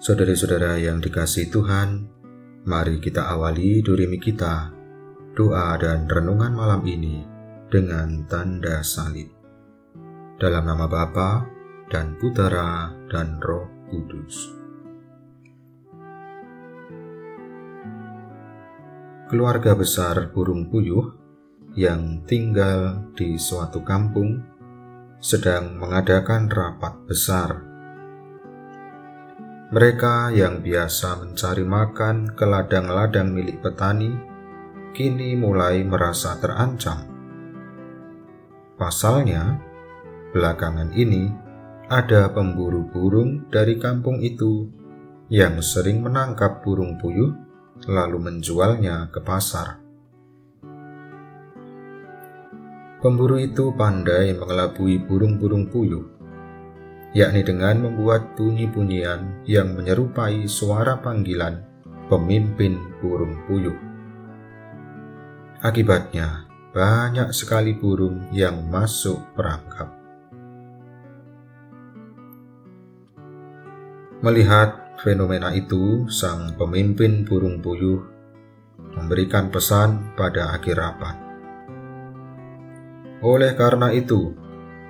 Saudara-saudara yang dikasih Tuhan, mari kita awali durimi kita, doa dan renungan malam ini dengan tanda salib. Dalam nama Bapa dan Putera dan Roh Kudus. Keluarga besar burung puyuh yang tinggal di suatu kampung sedang mengadakan rapat besar mereka yang biasa mencari makan ke ladang-ladang milik petani kini mulai merasa terancam. Pasalnya, belakangan ini ada pemburu burung dari kampung itu yang sering menangkap burung puyuh lalu menjualnya ke pasar. Pemburu itu pandai mengelabui burung-burung puyuh yakni dengan membuat bunyi-bunyian yang menyerupai suara panggilan pemimpin burung puyuh. Akibatnya, banyak sekali burung yang masuk perangkap. Melihat fenomena itu, sang pemimpin burung puyuh memberikan pesan pada akhir rapat. Oleh karena itu,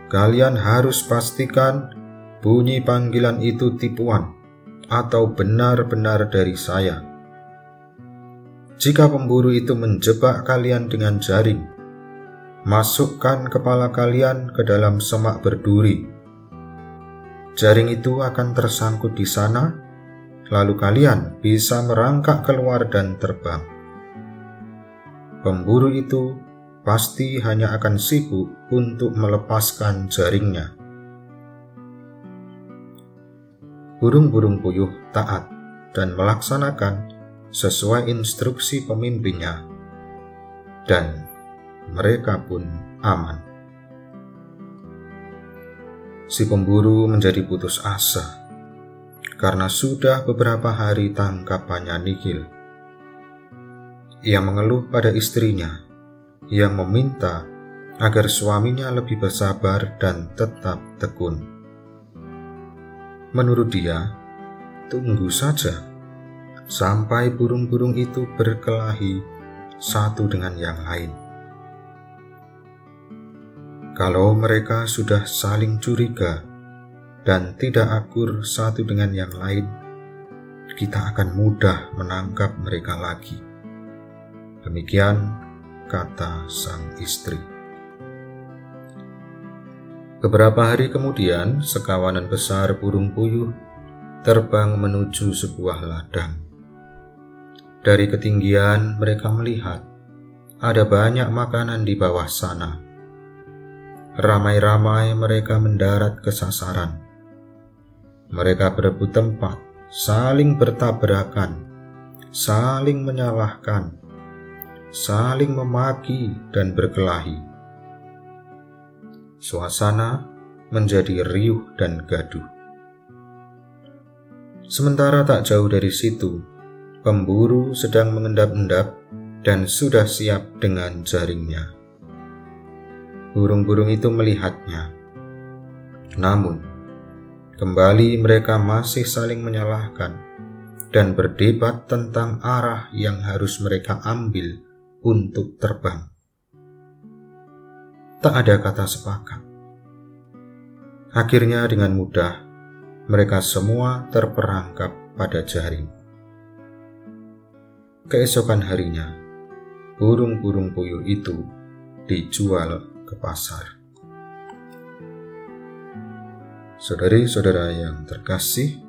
kalian harus pastikan bunyi panggilan itu tipuan atau benar-benar dari saya. Jika pemburu itu menjebak kalian dengan jaring, masukkan kepala kalian ke dalam semak berduri. Jaring itu akan tersangkut di sana, lalu kalian bisa merangkak keluar dan terbang. Pemburu itu pasti hanya akan sibuk untuk melepaskan jaringnya burung-burung puyuh taat dan melaksanakan sesuai instruksi pemimpinnya, dan mereka pun aman. Si pemburu menjadi putus asa karena sudah beberapa hari tangkapannya nihil. Ia mengeluh pada istrinya yang meminta agar suaminya lebih bersabar dan tetap tekun. Menurut dia, tunggu saja sampai burung-burung itu berkelahi satu dengan yang lain. Kalau mereka sudah saling curiga dan tidak akur satu dengan yang lain, kita akan mudah menangkap mereka lagi. Demikian kata sang istri. Beberapa hari kemudian, sekawanan besar burung puyuh terbang menuju sebuah ladang. Dari ketinggian, mereka melihat ada banyak makanan di bawah sana. Ramai-ramai mereka mendarat ke sasaran. Mereka berebut tempat, saling bertabrakan, saling menyalahkan, saling memaki, dan berkelahi suasana menjadi riuh dan gaduh. Sementara tak jauh dari situ, pemburu sedang mengendap-endap dan sudah siap dengan jaringnya. Burung-burung itu melihatnya. Namun, kembali mereka masih saling menyalahkan dan berdebat tentang arah yang harus mereka ambil untuk terbang tak ada kata sepakat. Akhirnya dengan mudah, mereka semua terperangkap pada jaring. Keesokan harinya, burung-burung puyuh itu dijual ke pasar. Saudari-saudara yang terkasih,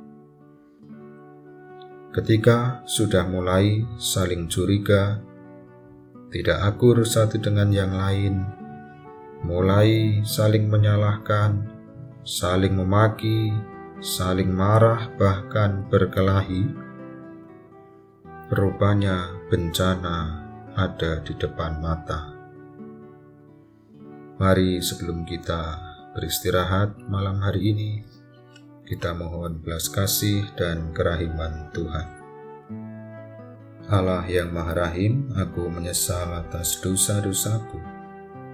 ketika sudah mulai saling curiga, tidak akur satu dengan yang lain, mulai saling menyalahkan, saling memaki, saling marah, bahkan berkelahi. Rupanya bencana ada di depan mata. Mari sebelum kita beristirahat malam hari ini, kita mohon belas kasih dan kerahiman Tuhan. Allah yang Maha Rahim, aku menyesal atas dosa-dosaku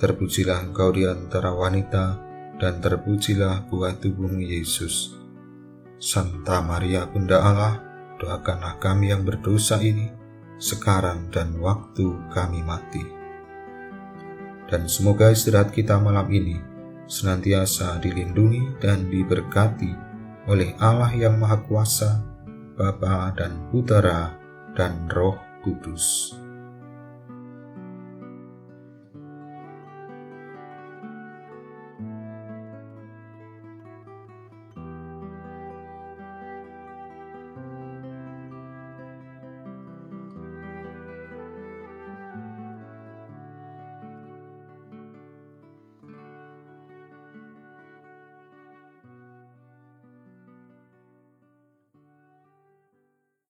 Terpujilah engkau di antara wanita, dan terpujilah buah tubuhmu Yesus. Santa Maria Bunda Allah, doakanlah kami yang berdosa ini, sekarang dan waktu kami mati. Dan semoga istirahat kita malam ini senantiasa dilindungi dan diberkati oleh Allah yang Maha Kuasa, Bapa dan Putera dan Roh Kudus.